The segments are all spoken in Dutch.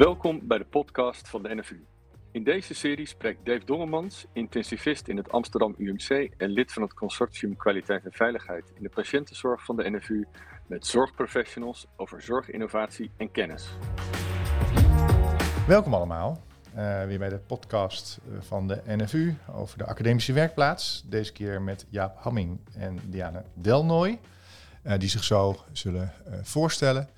Welkom bij de podcast van de NFU. In deze serie spreekt Dave Dongemans, intensivist in het Amsterdam UMC en lid van het consortium Kwaliteit en Veiligheid in de patiëntenzorg van de NFU, met zorgprofessionals over zorginnovatie en kennis. Welkom allemaal. Uh, weer bij de podcast eh, van de NFU over de academische werkplaats. Deze keer met Jaap Hamming en Diana Delnoy, uh, die zich zo zullen voorstellen.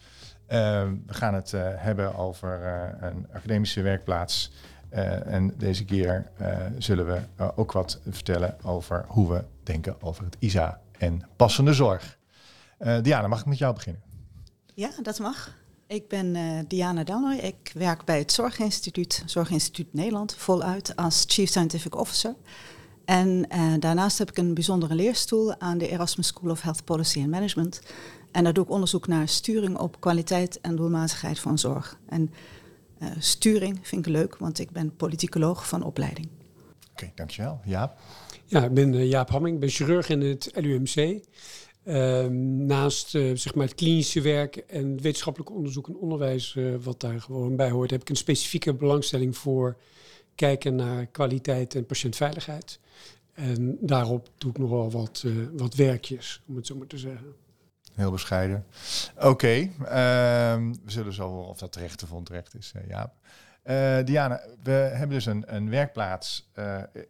We gaan het hebben over een academische werkplaats. en deze keer zullen we ook wat vertellen over hoe we denken over het ISA en passende zorg. Diana, mag ik met jou beginnen? Ja, dat mag. Ik ben Diana Danoy. Ik werk bij het Zorginstituut, Zorginstituut Nederland, voluit als Chief Scientific Officer. En daarnaast heb ik een bijzondere leerstoel aan de Erasmus School of Health Policy and Management. En daar doe ik onderzoek naar sturing op kwaliteit en doelmatigheid van zorg. En uh, sturing vind ik leuk, want ik ben politicoloog van opleiding. Oké, okay, dankjewel. Jaap? Ja, ik ben Jaap Hamming, ik ben chirurg in het LUMC. Ehm, naast uh, zeg maar het klinische werk en wetenschappelijk onderzoek en onderwijs, uh, wat daar gewoon bij hoort, heb ik een specifieke belangstelling voor kijken naar kwaliteit en patiëntveiligheid. En daarop doe ik nog wel wat, uh, wat werkjes, om het zo maar te zeggen. Heel bescheiden. Oké, ehm, we zullen zo of dat terecht of onterecht is, Jaap. Diana, we hebben dus een, een werkplaats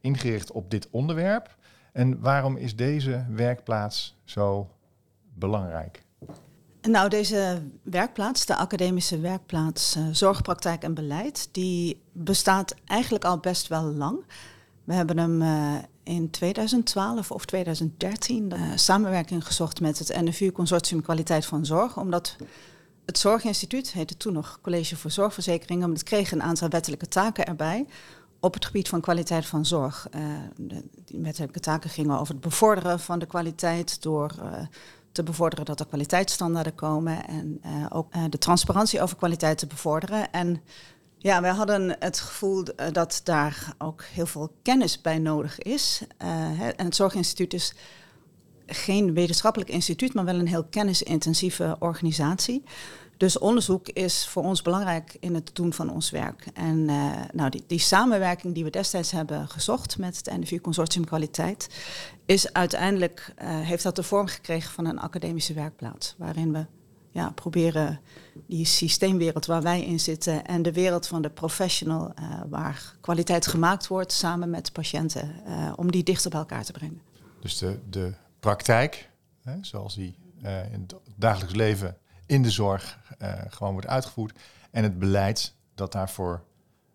ingericht op dit onderwerp. En waarom is deze werkplaats zo belangrijk? Nou, deze werkplaats, de academische werkplaats Zorgpraktijk en Beleid, die bestaat eigenlijk al best wel lang. We hebben hem in 2012 of 2013 uh, samenwerking gezocht met het NFU Consortium Kwaliteit van Zorg, omdat het Zorginstituut, heette toen nog College voor Zorgverzekeringen, het kreeg een aantal wettelijke taken erbij op het gebied van kwaliteit van zorg. Uh, de, die wettelijke taken gingen over het bevorderen van de kwaliteit door uh, te bevorderen dat er kwaliteitsstandaarden komen en ook de transparantie over kwaliteit te bevorderen. En ja, wij hadden het gevoel dat daar ook heel veel kennis bij nodig is. Hè, en het Zorginstituut is geen wetenschappelijk instituut, maar wel een heel kennisintensieve organisatie. Dus onderzoek is voor ons belangrijk in het doen van ons werk. En uh, nou, die, die, samenwerking die we destijds hebben gezocht met het NFU Consortium Kwaliteit, is uiteindelijk, heeft dat de vorm gekregen van een academische werkplaats. Waarin we ja, proberen die systeemwereld waar wij in zitten en de wereld van de professional, uh, waar kwaliteit gemaakt wordt samen met patiënten, om die dichter bij elkaar te brengen. Dus de, de praktijk, hè, zoals die in het dagelijks leven in de zorg gewoon wordt uitgevoerd. En het beleid dat daarvoor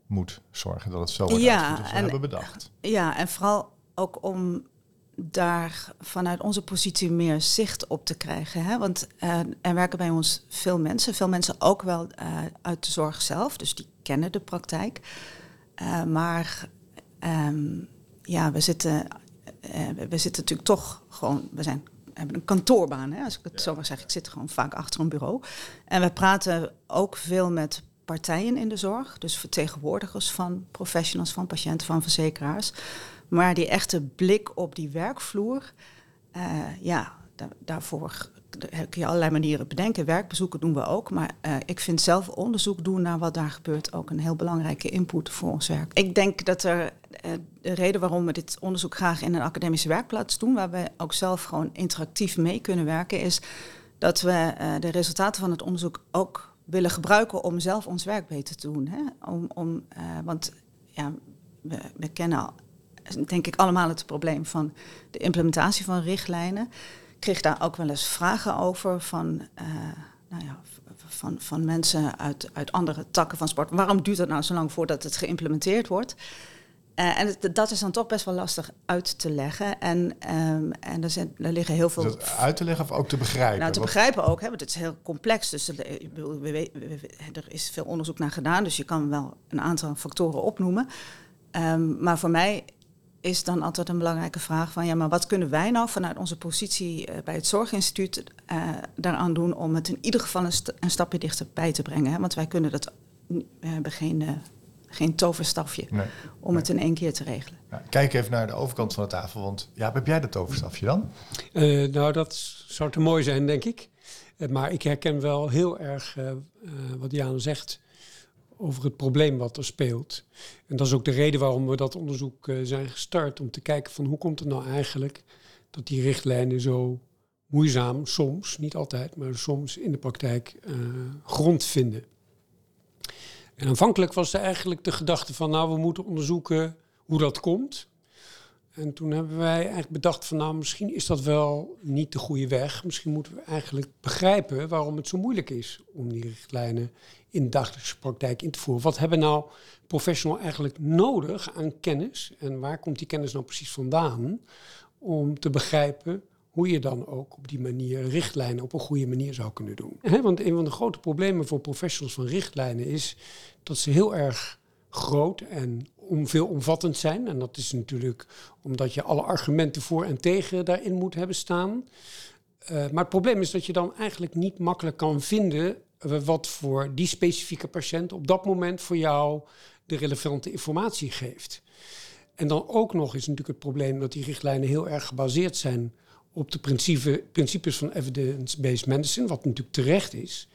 moet zorgen dat het zo wordt ja, uitgevoerd als we en, hebben bedacht. Ja, en vooral ook om daar vanuit onze positie meer zicht op te krijgen. Hè? Want uh, er werken bij ons veel mensen, veel mensen ook wel uh, uit de zorg zelf, dus die kennen de praktijk. Uh, maar um, ja, we zitten, we zitten natuurlijk toch gewoon, we zijn hebben een kantoorbaan, hè, als ik het zo maar zeg. Ik zit gewoon vaak achter een bureau. En we praten ook veel met partijen in de zorg, dus vertegenwoordigers van professionals, van patiënten, van verzekeraars. Maar die echte blik op die werkvloer, uh, ja, da daarvoor kun je allerlei manieren bedenken. Werkbezoeken doen we ook. Maar uh, ik vind zelf onderzoek doen naar wat daar gebeurt ook een heel belangrijke input voor ons werk. Ik denk dat er uh, de reden waarom we dit onderzoek graag in een academische werkplaats doen, waar we ook zelf gewoon interactief mee kunnen werken, is dat we de resultaten van het onderzoek ook willen gebruiken om zelf ons werk beter te doen. Hè? Om, om, want ja, we, we kennen denk ik allemaal het probleem van de implementatie van richtlijnen kreeg daar ook wel eens vragen over van, uh, nou ja, van, van mensen uit, uit andere takken van sport. Waarom duurt het nou zo lang voordat het geïmplementeerd wordt? Uh, en het, dat is dan toch best wel lastig uit te leggen. En, um, en er, zijn, er liggen heel veel. Uit te leggen of ook te begrijpen? Nou, te begrijpen ook, hè, want het is heel complex. Dus er, er is veel onderzoek naar gedaan, dus je kan wel een aantal factoren opnoemen. Um, maar voor mij is dan altijd een belangrijke vraag van ja, maar wat kunnen wij nou vanuit onze positie uh, bij het Zorginstituut uh, daaraan doen om het in ieder geval een, st een stapje dichterbij te brengen? Hè? Want wij kunnen dat, we hebben geen, uh, geen toverstafje nee, om nee. het in één keer te regelen. Ja, kijk even naar de overkant van de tafel, want ja, heb jij dat toverstafje dan? nou, dat zou te mooi zijn, denk ik. maar ik herken wel heel erg wat Jan zegt over het probleem wat er speelt. En dat is ook de reden waarom we dat onderzoek uh, zijn gestart. Om te kijken van hoe komt het nou eigenlijk dat die richtlijnen zo moeizaam, soms, niet altijd, maar soms in de praktijk uh, grond vinden. En aanvankelijk was er eigenlijk de gedachte van, nou, we moeten onderzoeken hoe dat komt. En toen hebben wij eigenlijk bedacht van, nou, misschien is dat wel niet de goede weg. Misschien moeten we eigenlijk begrijpen waarom het zo moeilijk is om die richtlijnen in de dagelijkse praktijk in te voeren. Wat hebben nou professionals eigenlijk nodig aan kennis? En waar komt die kennis nou precies vandaan? Om te begrijpen hoe je dan ook op die manier richtlijnen op een goede manier zou kunnen doen. want een van de grote problemen voor professionals van richtlijnen is dat ze heel erg groot en om veelomvattend zijn. En dat is natuurlijk omdat je alle argumenten voor en tegen daarin moet hebben staan. Uh, maar het probleem is dat je dan eigenlijk niet makkelijk kan vinden uh, wat voor die specifieke patiënt op dat moment voor jou de relevante informatie geeft. En dan ook nog is natuurlijk het probleem dat die richtlijnen heel erg gebaseerd zijn op de principe, principes van evidence-based medicine, wat natuurlijk terecht is.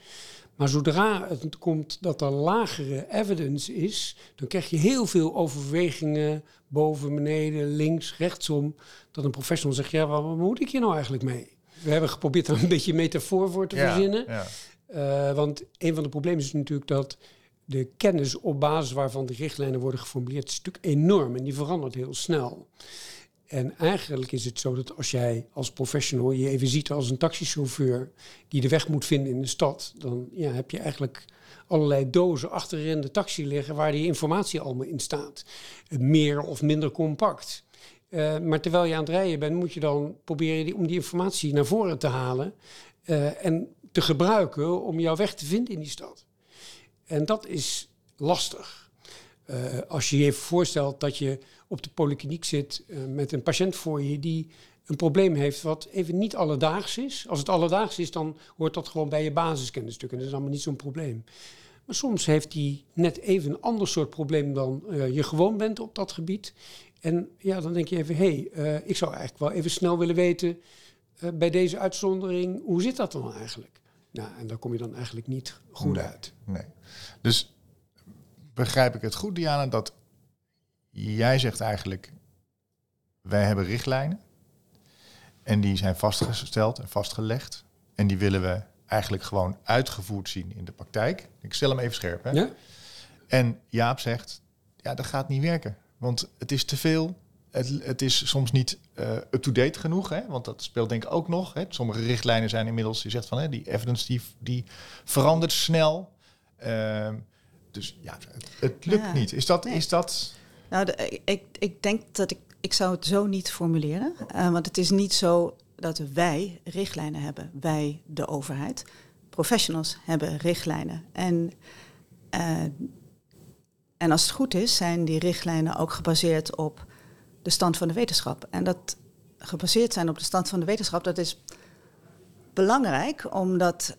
Maar zodra het komt dat er lagere evidence is, dan krijg je heel veel overwegingen boven, beneden, links, rechtsom. Dat een professional zegt, ja, wat, moet ik hier nou eigenlijk mee? We hebben geprobeerd er een beetje metafoor voor te verzinnen. Ja. Uh, want een van de problemen is natuurlijk dat de kennis op basis waarvan de richtlijnen worden geformuleerd, is natuurlijk enorm en die verandert heel snel. En eigenlijk is het zo dat als jij als professional je even ziet als een taxichauffeur die de weg moet vinden in de stad, dan ja, heb je eigenlijk allerlei dozen achterin de taxi liggen waar die informatie allemaal in staat. Meer of minder compact. Uh, maar terwijl je aan het rijden bent, moet je dan proberen om die informatie naar voren te halen uh, en te gebruiken om jouw weg te vinden in die stad. En dat is lastig. Uh, als je je voorstelt dat je op de polykliniek zit uh, met een patiënt voor je die een probleem heeft wat even niet alledaags is. Als het alledaags is, dan hoort dat gewoon bij je basiskennisstukken. En dat is allemaal niet zo'n probleem. Maar soms heeft hij net even een ander soort probleem dan uh, je gewoon bent op dat gebied. En ja, dan denk je even, hé, hey, ik zou eigenlijk wel even snel willen weten bij deze uitzondering, hoe zit dat dan eigenlijk? Nou, en daar kom je dan eigenlijk niet goed nee, uit. Nee. Dus begrijp ik het goed, Diana, dat jij zegt eigenlijk, wij hebben richtlijnen en die zijn vastgesteld en vastgelegd en die willen we eigenlijk gewoon uitgevoerd zien in de praktijk. Ik stel hem even scherp. Hè? Ja? En Jaap zegt, ja, dat gaat niet werken, want het is te veel. Het, het is soms niet uh, up-to-date genoeg, hè? want dat speelt denk ik ook nog. Hè? Sommige richtlijnen zijn inmiddels, je zegt van, hè, die evidence die, die verandert snel. Uh, dus ja, het, het lukt ja. niet. Is dat, nee. is dat nou, ik, ik denk dat ik, ik zou het zo niet formuleren. Uh, want het is niet zo dat wij richtlijnen hebben, wij de overheid. Professionals hebben richtlijnen. En, uh, en als het goed is, zijn die richtlijnen ook gebaseerd op de stand van de wetenschap. En dat gebaseerd zijn op de stand van de wetenschap, dat is belangrijk, omdat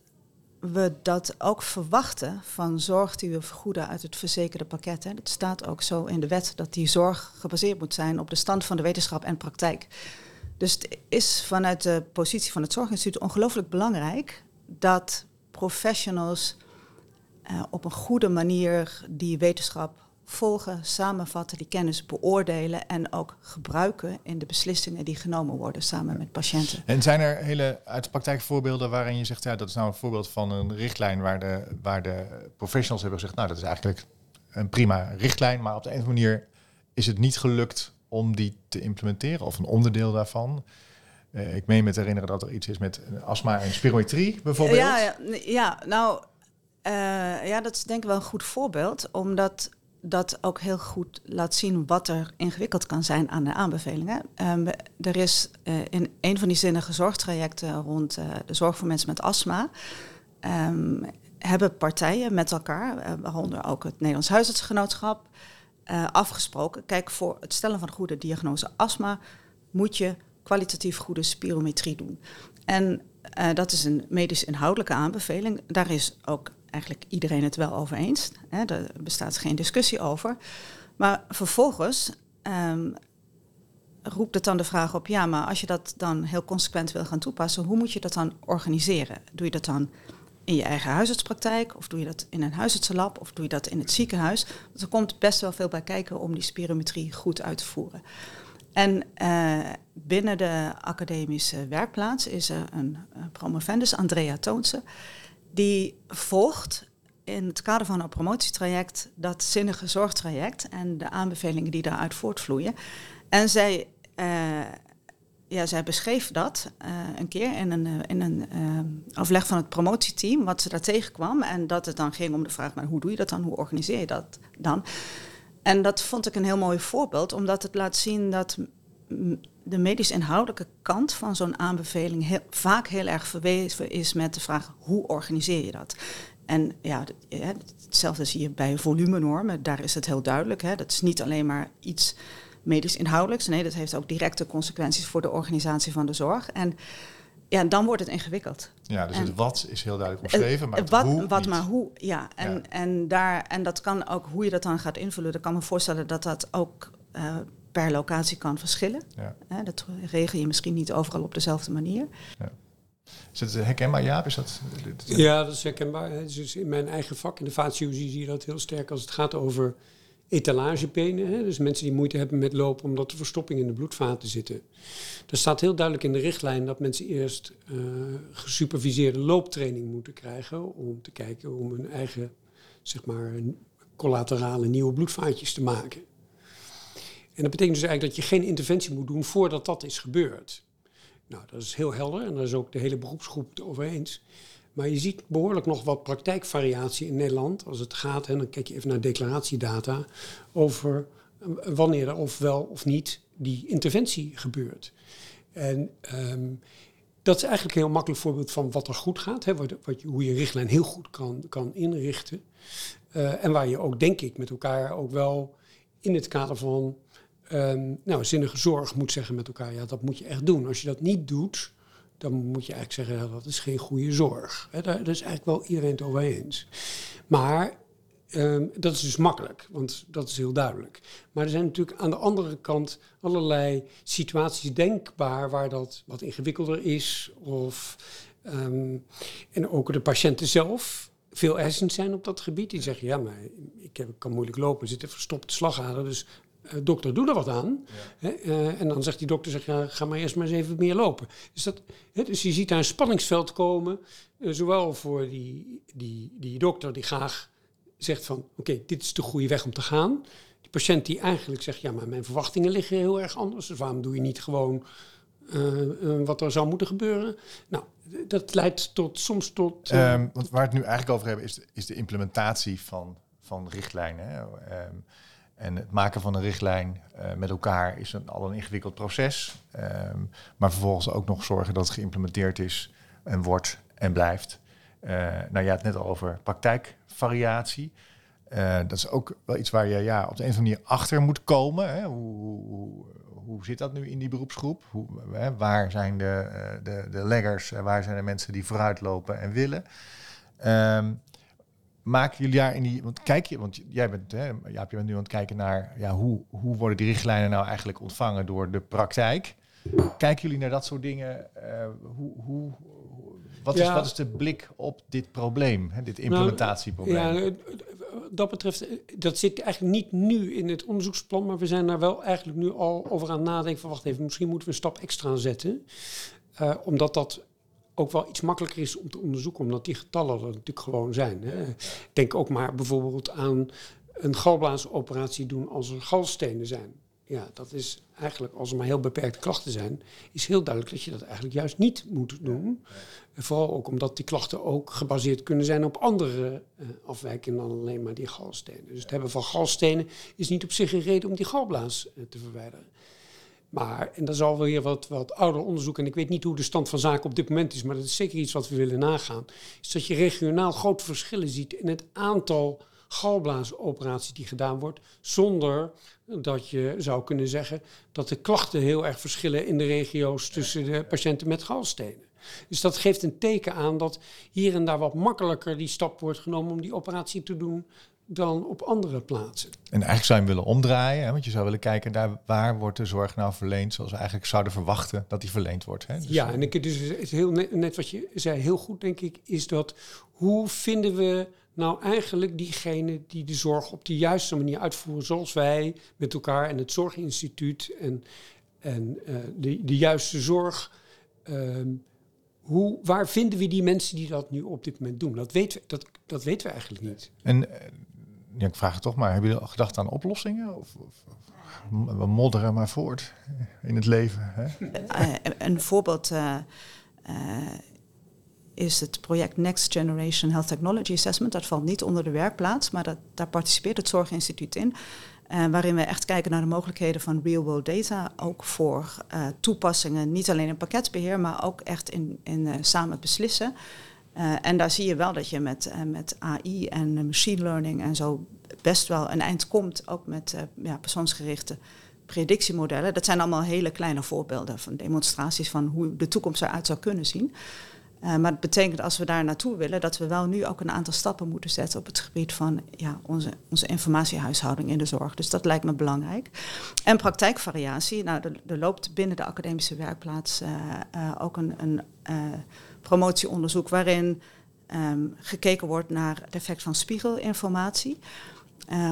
we dat ook verwachten van zorg die we vergoeden uit het verzekerde pakket. Het staat ook zo in de wet dat die zorg gebaseerd moet zijn op de stand van de wetenschap en praktijk. Dus het is vanuit de positie van het Zorginstituut ongelooflijk belangrijk dat professionals uh, op een goede manier die wetenschap volgen, samenvatten, die kennis beoordelen en ook gebruiken in de beslissingen die genomen worden samen met patiënten. En zijn er hele uit de praktijk voorbeelden waarin je zegt, ja, dat is nou een voorbeeld van een richtlijn waar de, waar de professionals hebben gezegd, nou, dat is eigenlijk een prima richtlijn, maar op de een manier is het niet gelukt om die te implementeren of een onderdeel daarvan. Uh, ik meen me te herinneren dat er iets is met astma en spirometrie bijvoorbeeld. Ja, ja, ja nou, uh, ja, dat is denk ik wel een goed voorbeeld, omdat dat ook heel goed laat zien wat er ingewikkeld kan zijn aan de aanbevelingen. Um, er is uh, in een van die zinnige zorgtrajecten rond uh, de zorg voor mensen met astma. Um, hebben partijen met elkaar, uh, waaronder ook het Nederlands Huisartsgenootschap, afgesproken. Kijk, voor het stellen van goede diagnose astma moet je kwalitatief goede spirometrie doen. En dat is een medisch inhoudelijke aanbeveling. Daar is ook eigenlijk iedereen het wel over eens. Hè, er bestaat geen discussie over. Maar vervolgens um, roept het dan de vraag op: ja, maar als je dat dan heel consequent wil gaan toepassen, hoe moet je dat dan organiseren? Doe je dat dan in je eigen huisartspraktijk, of doe je dat in een huisartsenlab, of doe je dat in het ziekenhuis. Er komt best wel veel bij kijken om die spirometrie goed uit te voeren. En uh, binnen de academische werkplaats is er een, promovendus, Andrea Toonse, die volgt in het kader van een promotietraject dat zinnige zorgtraject en de aanbevelingen die daaruit voortvloeien. En zij, uh, ja, zij beschreef dat uh, een keer in een, in een overleg van het promotieteam, wat ze daar tegenkwam. En dat het dan ging om de vraag, maar hoe doe je dat dan? Hoe organiseer je dat dan? En dat vond ik een heel mooi voorbeeld, omdat het laat zien dat de medisch-inhoudelijke kant van zo'n aanbeveling heel, vaak heel erg verweven is met de vraag hoe organiseer je dat? En ja, hetzelfde zie je bij volumenormen, daar is het heel duidelijk. Hè. Dat is niet alleen maar iets medisch inhoudelijks, nee, dat heeft ook directe consequenties voor de organisatie van de zorg. En ja, dan wordt het ingewikkeld. Ja, dus het wat is heel duidelijk omschreven, maar wat, hoe wat niet. maar hoe, ja. En, Ja. En, daar, en dat kan ook, hoe je dat dan gaat invullen, dat kan me voorstellen dat dat ook eh, per locatie kan verschillen. Ja. Hè, dat regel je misschien niet overal op dezelfde manier. Is het herkenbaar, Jaap? Is dat, Ja, dat is herkenbaar. hè. Dus in mijn eigen vak, in de vaatchirurgie, zie je dat heel sterk als het gaat over etalagepenen. Hè? Dus mensen die moeite hebben met lopen omdat er verstoppingen in de bloedvaten zitten. Er staat heel duidelijk in de richtlijn dat mensen eerst eh, gesuperviseerde looptraining moeten krijgen om te kijken om hun eigen, zeg maar, collaterale nieuwe bloedvaatjes te maken. En dat betekent dus eigenlijk dat je geen interventie moet doen voordat dat is gebeurd. Nou, dat is heel helder en daar is ook de hele beroepsgroep het over eens. Maar je ziet behoorlijk nog wat praktijkvariatie in Nederland als het gaat, en dan kijk je even naar declaratiedata, over eh, wanneer er of wel of niet die interventie gebeurt. En ehm, dat is eigenlijk een heel makkelijk voorbeeld van wat er goed gaat, hè, wat, hoe je richtlijn heel goed kan, kan inrichten. Eh, en waar je ook, denk ik, met elkaar ook wel in het kader van ehm, nou, zinnige zorg moet zeggen met elkaar, ja, dat moet je echt doen. Als je dat niet doet, dan moet je eigenlijk zeggen, dat is geen goede zorg. Hè, daar, is eigenlijk wel iedereen het over eens. Maar ehm, dat is dus makkelijk, want dat is heel duidelijk. Maar er zijn natuurlijk aan de andere kant allerlei situaties denkbaar waar dat wat ingewikkelder is. Of, ehm, en ook de patiënten zelf veel eisend zijn op dat gebied. Die zeggen, ja, maar ik heb, kan moeilijk lopen, zit een verstopte slagader, dus dokter, doe er wat aan. Hè, eh, en dan zegt die dokter, zeg, ja, ga maar eerst maar eens even meer lopen. Dus, dat, hè, dus je ziet daar een spanningsveld komen, eh, zowel voor die, die, die dokter die graag zegt van, oké, dit is de goede weg om te gaan. Die patiënt die eigenlijk zegt, ja, maar mijn verwachtingen liggen heel erg anders. Dus waarom doe je niet gewoon eh, eh, wat er zou moeten gebeuren? Nou, dat leidt tot, soms tot... eh, Ehm, want waar we het nu eigenlijk over hebben, is de, is de implementatie van, van richtlijnen. Hè? Ehm, en het maken van een richtlijn eh, met elkaar is een, al een ingewikkeld proces. Ehm, maar vervolgens ook nog zorgen dat het geïmplementeerd is en wordt en blijft. Eh nou, je had het net al over praktijkvariatie. Eh, dat is ook wel iets waar je ja, op de een of andere manier achter moet komen. Hè? Hoe, hoe, hoe, zit dat nu in die beroepsgroep? Hoe, hè, waar zijn de, de, de leggers? en Waar zijn de mensen die vooruitlopen en willen? Ehm, maken jullie daar in die... Want kijk je, want jij bent, hè, Jaap, je bent nu aan het kijken naar... Ja, hoe, hoe worden die richtlijnen nou eigenlijk ontvangen door de praktijk? Kijken jullie naar dat soort dingen? Eh, hoe, hoe, wat, is, wat is de blik op dit probleem, hè, dit implementatieprobleem? Ja, dat betreft, dat zit eigenlijk niet nu in het onderzoeksplan, maar we zijn daar wel eigenlijk nu al over aan het nadenken van wacht even, misschien moeten we een stap extra zetten. Eh, omdat dat ook wel iets makkelijker is om te onderzoeken, omdat die getallen er natuurlijk gewoon zijn. Hè. Denk ook maar bijvoorbeeld aan een galblaasoperatie doen als er galstenen zijn. Ja, dat is eigenlijk, als er maar heel beperkte klachten zijn, is heel duidelijk dat je dat eigenlijk juist niet moet doen. En Vooral ook omdat die klachten ook gebaseerd kunnen zijn op andere eh, afwijkingen dan alleen maar die galstenen. Dus het hebben van galstenen is niet op zich een reden om die galblaas eh, te verwijderen. Maar, en dat is alweer wat, wat ouder onderzoek, en ik weet niet hoe de stand van zaken op dit moment is, maar dat is zeker iets wat we willen nagaan, is dat je regionaal grote verschillen ziet in het aantal galblaasoperaties die gedaan wordt, zonder dat je zou kunnen zeggen dat de klachten heel erg verschillen in de regio's tussen de patiënten met galstenen. Dus dat geeft een teken aan dat hier en daar wat makkelijker die stap wordt genomen om die operatie te doen dan op andere plaatsen. En eigenlijk zou je hem willen omdraaien, hè? want je zou willen kijken daar waar wordt de zorg nou verleend zoals we eigenlijk zouden verwachten dat die verleend wordt. Hè? Dus, ja, eh, en ik, dus het is heel net, net wat je zei, heel goed denk ik, is dat hoe vinden we nou eigenlijk diegene die de zorg op de juiste manier uitvoeren, zoals wij met elkaar en het Zorginstituut en, en uh, de, de juiste zorg. Ehm, hoe, waar vinden we die mensen die dat nu op dit moment doen? Dat weten we, dat, dat weten we eigenlijk niet. En uh, ja, ik vraag het toch maar, hebben jullie al gedacht aan oplossingen? Of, of, we modderen maar voort in het leven. Hè? Uh, een voorbeeld uh, is het project Next Generation Health Technology Assessment. Dat valt niet onder de werkplaats, maar dat, daar participeert het Zorginstituut in. Waarin we echt kijken naar de mogelijkheden van real-world data, ook voor toepassingen, niet alleen in pakketbeheer, maar ook echt in, in samen beslissen. En daar zie je wel dat je met, met AI en machine learning en zo best wel een eind komt, ook met ja, persoonsgerichte predictiemodellen. Dat zijn allemaal hele kleine voorbeelden van demonstraties van hoe de toekomst eruit zou kunnen zien. Maar het betekent als we daar naartoe willen, dat we wel nu ook een aantal stappen moeten zetten op het gebied van ja, onze, onze informatiehuishouding in de zorg. Dus dat lijkt me belangrijk. En praktijkvariatie. Nou, er, loopt binnen de academische werkplaats ook een, een promotieonderzoek waarin um, gekeken wordt naar het effect van spiegelinformatie.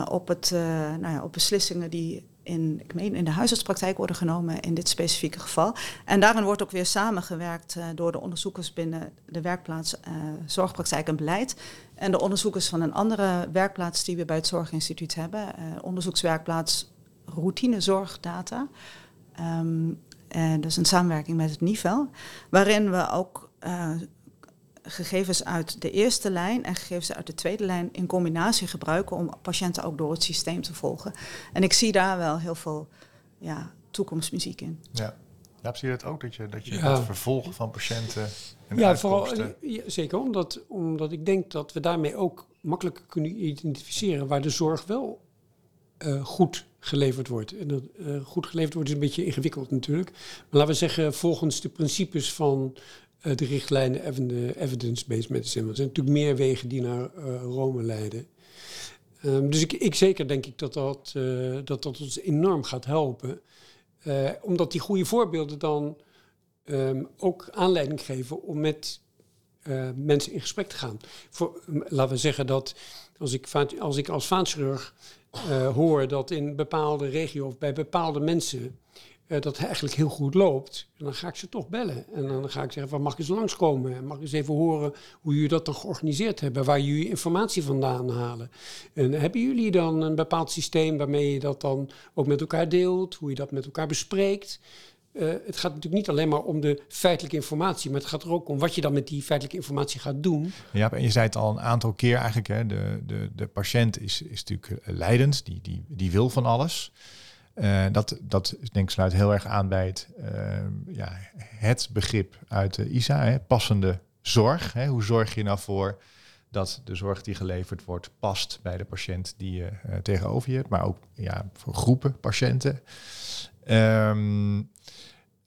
op, het, nou ja, op beslissingen die in, ik meen, in de huisartspraktijk worden genomen in dit specifieke geval. En daarin wordt ook weer samengewerkt uh, door de onderzoekers binnen de werkplaats Zorgpraktijk en Beleid. En de onderzoekers van een andere werkplaats die we bij het Zorginstituut hebben, onderzoekswerkplaats Routinezorgdata. Um, is een samenwerking met het NIVEL, waarin we ook gegevens uit de eerste lijn en gegevens uit de tweede lijn in combinatie gebruiken om patiënten ook door het systeem te volgen. En ik zie daar wel heel veel ja, toekomstmuziek in. Ja. Ja, zie je dat ook? Dat je, dat je ja. het vervolgen van patiënten en ja, vooral, ja, zeker. Omdat, omdat ik denk dat we daarmee ook makkelijker kunnen identificeren waar de zorg wel uh, goed geleverd wordt. En dat uh, goed geleverd wordt is een beetje ingewikkeld natuurlijk. Maar laten we zeggen, volgens de principes van de richtlijnen evidence-based medicine. Er zijn natuurlijk meer wegen die naar uh, Rome leiden. Um, dus ik, ik, zeker denk ik dat dat, uh, dat, dat ons enorm gaat helpen. omdat die goede voorbeelden dan um, ook aanleiding geven om met mensen in gesprek te gaan. Voor, laten we zeggen dat als ik, als ik als vaatchirurg hoor dat in bepaalde regio of bij bepaalde mensen dat eigenlijk heel goed loopt, dan ga ik ze toch bellen. En dan ga ik zeggen, van, mag ik eens langskomen? En mag ik eens even horen hoe jullie dat dan georganiseerd hebben? Waar jullie informatie vandaan halen? En hebben jullie dan een bepaald systeem waarmee je dat dan ook met elkaar deelt? Hoe je dat met elkaar bespreekt? Uh, het gaat natuurlijk niet alleen maar om de feitelijke informatie, maar het gaat er ook om wat je dan met die feitelijke informatie gaat doen. Ja, en je zei het al een aantal keer eigenlijk, hè, de, de, de patiënt is, is natuurlijk leidend, die, die, die wil van alles. Uh, dat, dat denk ik sluit heel erg aan bij het, uh, ja, het begrip uit de ISA, hè, passende zorg. Hè. Hoe zorg je nou voor dat de zorg die geleverd wordt past bij de patiënt die je tegenover je hebt, maar ook ja, voor groepen patiënten. Um,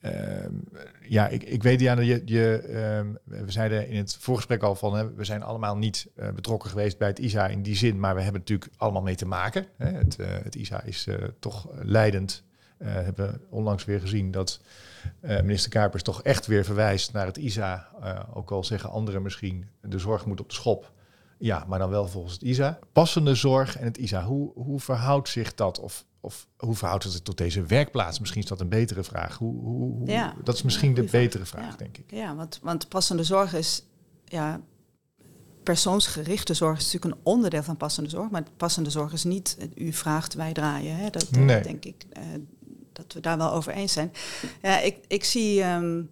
Uh, ja, ik, ik weet Diana, je, je, uh, we zeiden in het voorgesprek al van, hè, we zijn allemaal niet uh, betrokken geweest bij het ISA in die zin, maar we hebben natuurlijk allemaal mee te maken. Hè. Het, eh, het, ISA is eh, toch leidend. We hebben onlangs weer gezien dat minister Kuipers toch echt weer verwijst naar het ISA, ook al zeggen anderen misschien, de zorg moet op de schop. Ja, maar dan wel volgens het ISA. Passende zorg en het ISA, hoe, hoe verhoudt zich dat? Of of hoe verhoudt het zich tot deze werkplaats? Misschien is dat een betere vraag. Hoe, hoe, hoe ja, dat is misschien de betere vraag, ja. denk ik. Ja, want, want passende zorg is... Ja, persoonsgerichte zorg is natuurlijk een onderdeel van passende zorg. Maar passende zorg is niet u vraagt, wij draaien. Hè? Dat, nee. denk ik uh, dat we daar wel over eens zijn. Ja, ik, ik zie um,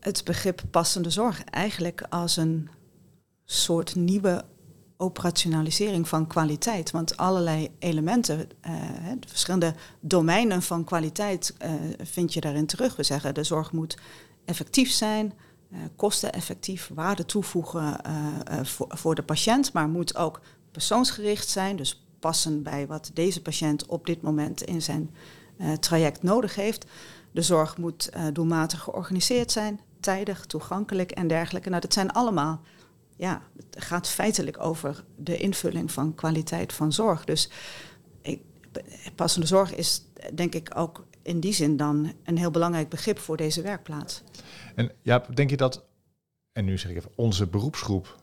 het begrip passende zorg eigenlijk als een soort nieuwe operationalisering van kwaliteit. Want allerlei elementen, uh, de verschillende domeinen van kwaliteit uh, vind je daarin terug. We zeggen de zorg moet effectief zijn, uh, kosteneffectief, waarde toevoegen voor de patiënt, maar moet ook persoonsgericht zijn, dus passen bij wat deze patiënt op dit moment in zijn traject nodig heeft. De zorg moet doelmatig georganiseerd zijn, tijdig, toegankelijk en dergelijke. Nou, dat zijn allemaal, ja, het gaat feitelijk over de invulling van kwaliteit van zorg. Dus ik, passende zorg is denk ik ook in die zin dan een heel belangrijk begrip voor deze werkplaats. En ja, denk je dat, en nu zeg ik even, onze beroepsgroep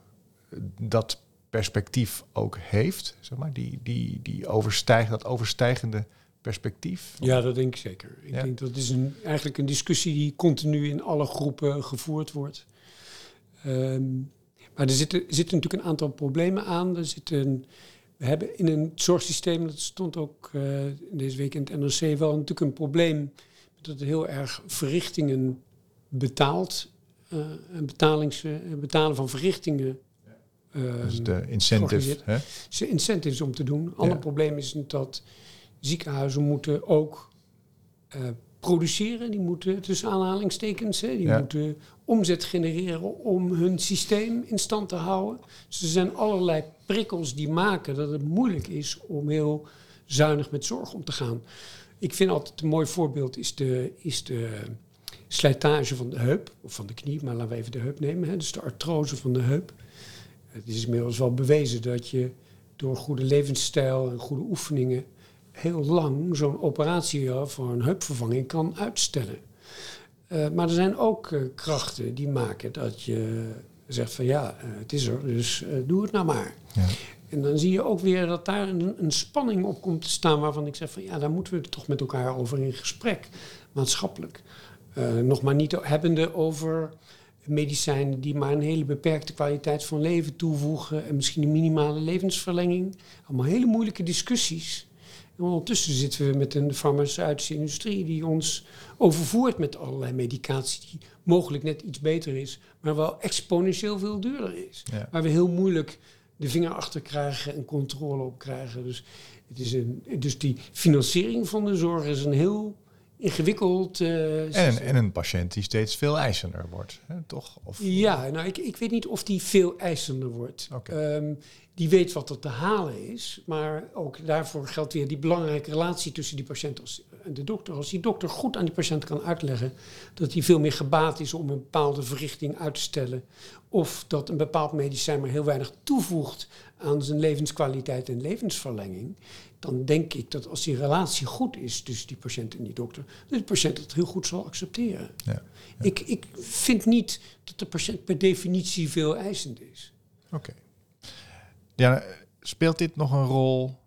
dat perspectief ook heeft, zeg maar, die, die, die overstijgt, dat overstijgende perspectief? Ja, dat denk ik zeker. Ik denk dat is een, eigenlijk een discussie die continu in alle groepen gevoerd wordt. Ehm, maar er zitten, zitten natuurlijk een aantal problemen aan. Er zitten, we hebben in een zorgsysteem, dat stond ook uh, deze week in het NRC, wel natuurlijk een probleem dat het heel erg verrichtingen betaalt. Uh, en betalings, betalen van verrichtingen uh, dus de incentive. Hè? Incentives om te doen. Ander probleem is dat ziekenhuizen moeten ook produceren. Die moeten tussen aanhalingstekens, hè, die moeten omzet genereren om hun systeem in stand te houden. Dus er zijn allerlei prikkels die maken dat het moeilijk is om heel zuinig met zorg om te gaan. Ik vind altijd een mooi voorbeeld is de, is de slijtage van de heup, of van de knie, maar laten we even de heup nemen. Hè, dus de artrose van de heup. Het is inmiddels wel bewezen dat je door goede levensstijl en goede oefeningen heel lang zo'n operatie voor een heupvervanging kan uitstellen. Uh, maar er zijn ook uh, krachten die maken dat je zegt van ja, uh, het is er, dus doe het nou maar. Ja. En dan zie je ook weer dat daar een, een, spanning op komt te staan waarvan ik zeg van ja, daar moeten we toch met elkaar over in gesprek, maatschappelijk. nog maar niet hebbende over medicijnen die maar een hele beperkte kwaliteit van leven toevoegen en misschien een minimale levensverlenging. Allemaal hele moeilijke discussies. En ondertussen zitten we met een farmaceutische industrie die ons overvoert met allerlei medicatie die mogelijk net iets beter is, maar wel exponentieel veel duurder is. Waar we heel moeilijk de vinger achter krijgen en controle op krijgen. Dus, het is een, dus die financiering van de zorg is een heel ingewikkeld. Uh, en, en, een patiënt die steeds veel eisender wordt, hè, toch? Of, ja, nou, ik, ik weet niet of die veel eisender wordt. Um, die weet wat er te halen is, maar ook daarvoor geldt weer die belangrijke relatie tussen die patiënt en de dokter. Als die dokter goed aan die patiënt kan uitleggen dat hij veel meer gebaat is om een bepaalde verrichting uit te stellen, of dat een bepaald medicijn maar heel weinig toevoegt aan zijn levenskwaliteit en levensverlenging, dan denk ik dat als die relatie goed is tussen die patiënt en die dokter, dat de patiënt het heel goed zal accepteren. Ja, Ik, ik vind niet dat de patiënt per definitie veel eisend is. Oké. Ja, speelt dit nog een rol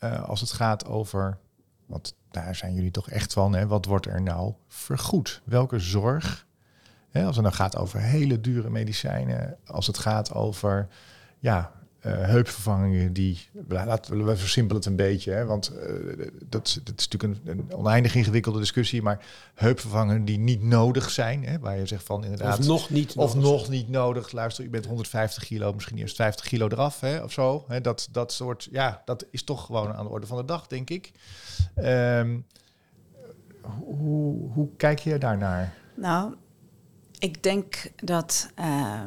uh, als het gaat over, want daar zijn jullie toch echt van, hè, wat wordt er nou vergoed? Welke zorg? Hè, als het nou gaat over hele dure medicijnen, als het gaat over ja, heupvervangingen die, laten we versimpelen het een beetje, hè, want uh, dat, dat, is natuurlijk een, een, oneindig ingewikkelde discussie, maar heupvervangingen die niet nodig zijn, hè, waar je zegt van inderdaad... Of nog niet Of nog niet nodig. Luister, u bent 150 kilo, misschien eerst 50 kilo eraf, hè, of zo. Hè, dat, dat soort, ja, dat is toch gewoon aan de orde van de dag, denk ik. Um, hoe, hoe kijk je daarnaar? Nou, ik denk dat... Uh,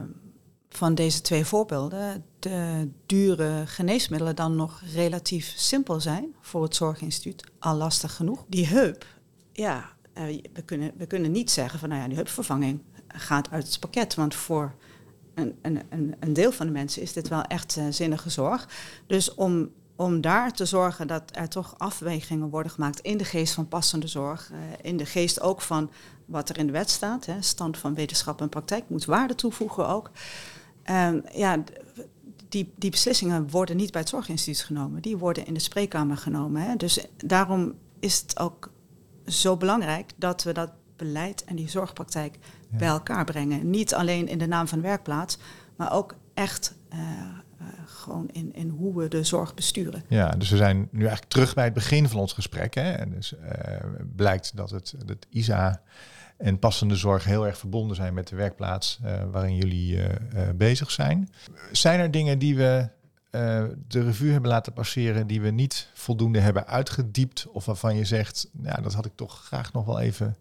van deze twee voorbeelden dure geneesmiddelen dan nog relatief simpel zijn voor het Zorginstituut, al lastig genoeg. Die heup, ja, eh, we kunnen, we kunnen niet zeggen van nou ja, die heupvervanging gaat uit het pakket, want voor een, een, een deel van de mensen is dit wel echt uh, zinnige zorg. Dus om, om daar te zorgen dat er toch afwegingen worden gemaakt in de geest van passende zorg, uh, in de geest ook van wat er in de wet staat, hè, stand van wetenschap en praktijk, moet waarde toevoegen ook. Um, ja, die, die beslissingen worden niet bij het zorginstituut genomen. Die worden in de spreekkamer genomen. Hè. Dus daarom is het ook zo belangrijk dat we dat beleid en die zorgpraktijk bij elkaar brengen. Niet alleen in de naam van de werkplaats, maar ook echt uh, uh, gewoon in, in hoe we de zorg besturen. Ja, dus we zijn nu eigenlijk terug bij het begin van ons gesprek. Hè. En dus uh, blijkt dat het, het ISA en passende zorg heel erg verbonden zijn met de werkplaats uh, waarin jullie uh, uh, bezig zijn. Zijn er dingen die we de revue hebben laten passeren die we niet voldoende hebben uitgediept of waarvan je zegt, ja, dat had ik toch graag nog wel even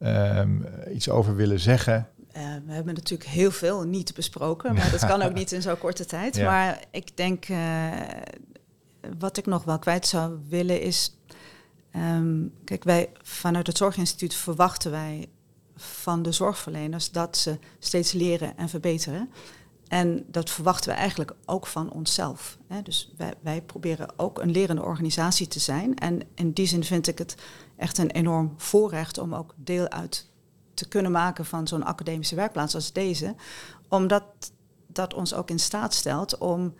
um, iets over willen zeggen? we hebben natuurlijk heel veel niet besproken, maar dat kan ook niet in zo'n korte tijd. Ja. Maar ik denk, wat ik nog wel kwijt zou willen is Um, kijk, wij vanuit het Zorginstituut verwachten wij van de zorgverleners dat ze steeds leren en verbeteren. En dat verwachten we eigenlijk ook van onszelf. Hè. Dus wij, wij, proberen ook een lerende organisatie te zijn. En in die zin vind ik het echt een enorm voorrecht om ook deel uit te kunnen maken van zo'n academische werkplaats als deze. Omdat dat ons ook in staat stelt om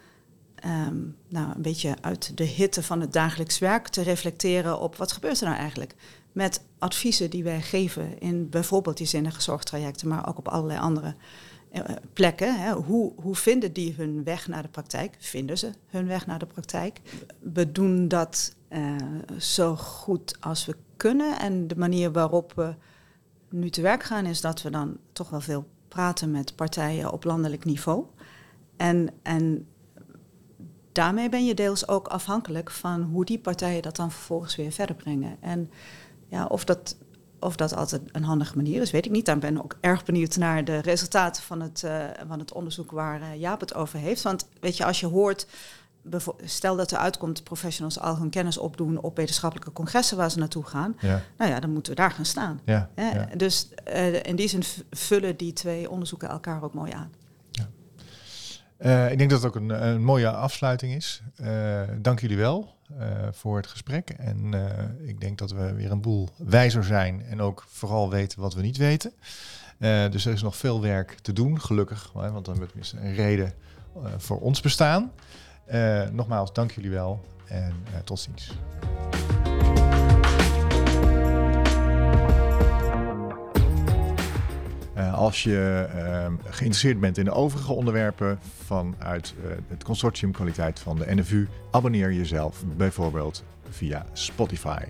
Ehm, nou, een beetje uit de hitte van het dagelijks werk te reflecteren op wat gebeurt er nou eigenlijk met adviezen die wij geven in bijvoorbeeld die zinnige zorgtrajecten, maar ook op allerlei andere uh, plekken. Hè. Hoe, hoe vinden die hun weg naar de praktijk? Vinden ze hun weg naar de praktijk? We doen dat uh, zo goed als we kunnen en de manier waarop we nu te werk gaan is dat we dan toch wel veel praten met partijen op landelijk niveau. En, en daarmee ben je deels ook afhankelijk van hoe die partijen dat dan vervolgens weer verder brengen. En ja, of dat, of dat altijd een handige manier is, weet ik niet. Daar ben ik ook erg benieuwd naar de resultaten van het, uh, van het onderzoek waar uh, Jaap het over heeft. Want weet je, als je hoort, stel dat er uitkomt professionals al hun kennis opdoen op wetenschappelijke congressen waar ze naartoe gaan, ja. nou ja, dan moeten we daar gaan staan. Ja, ja. Dus uh, in die zin vullen die twee onderzoeken elkaar ook mooi aan. Uh, ik denk dat het ook een, een mooie afsluiting is. Uh, dank jullie wel uh, voor het gesprek. En ik denk dat we weer een boel wijzer zijn en ook vooral weten wat we niet weten. dus er is nog veel werk te doen, gelukkig, want dan wordt tenminste een reden voor ons bestaan. nogmaals, dank jullie wel en tot ziens. Uh, als je uh, geïnteresseerd bent in de overige onderwerpen vanuit uh, het consortium kwaliteit van de NFU, abonneer jezelf bijvoorbeeld via Spotify.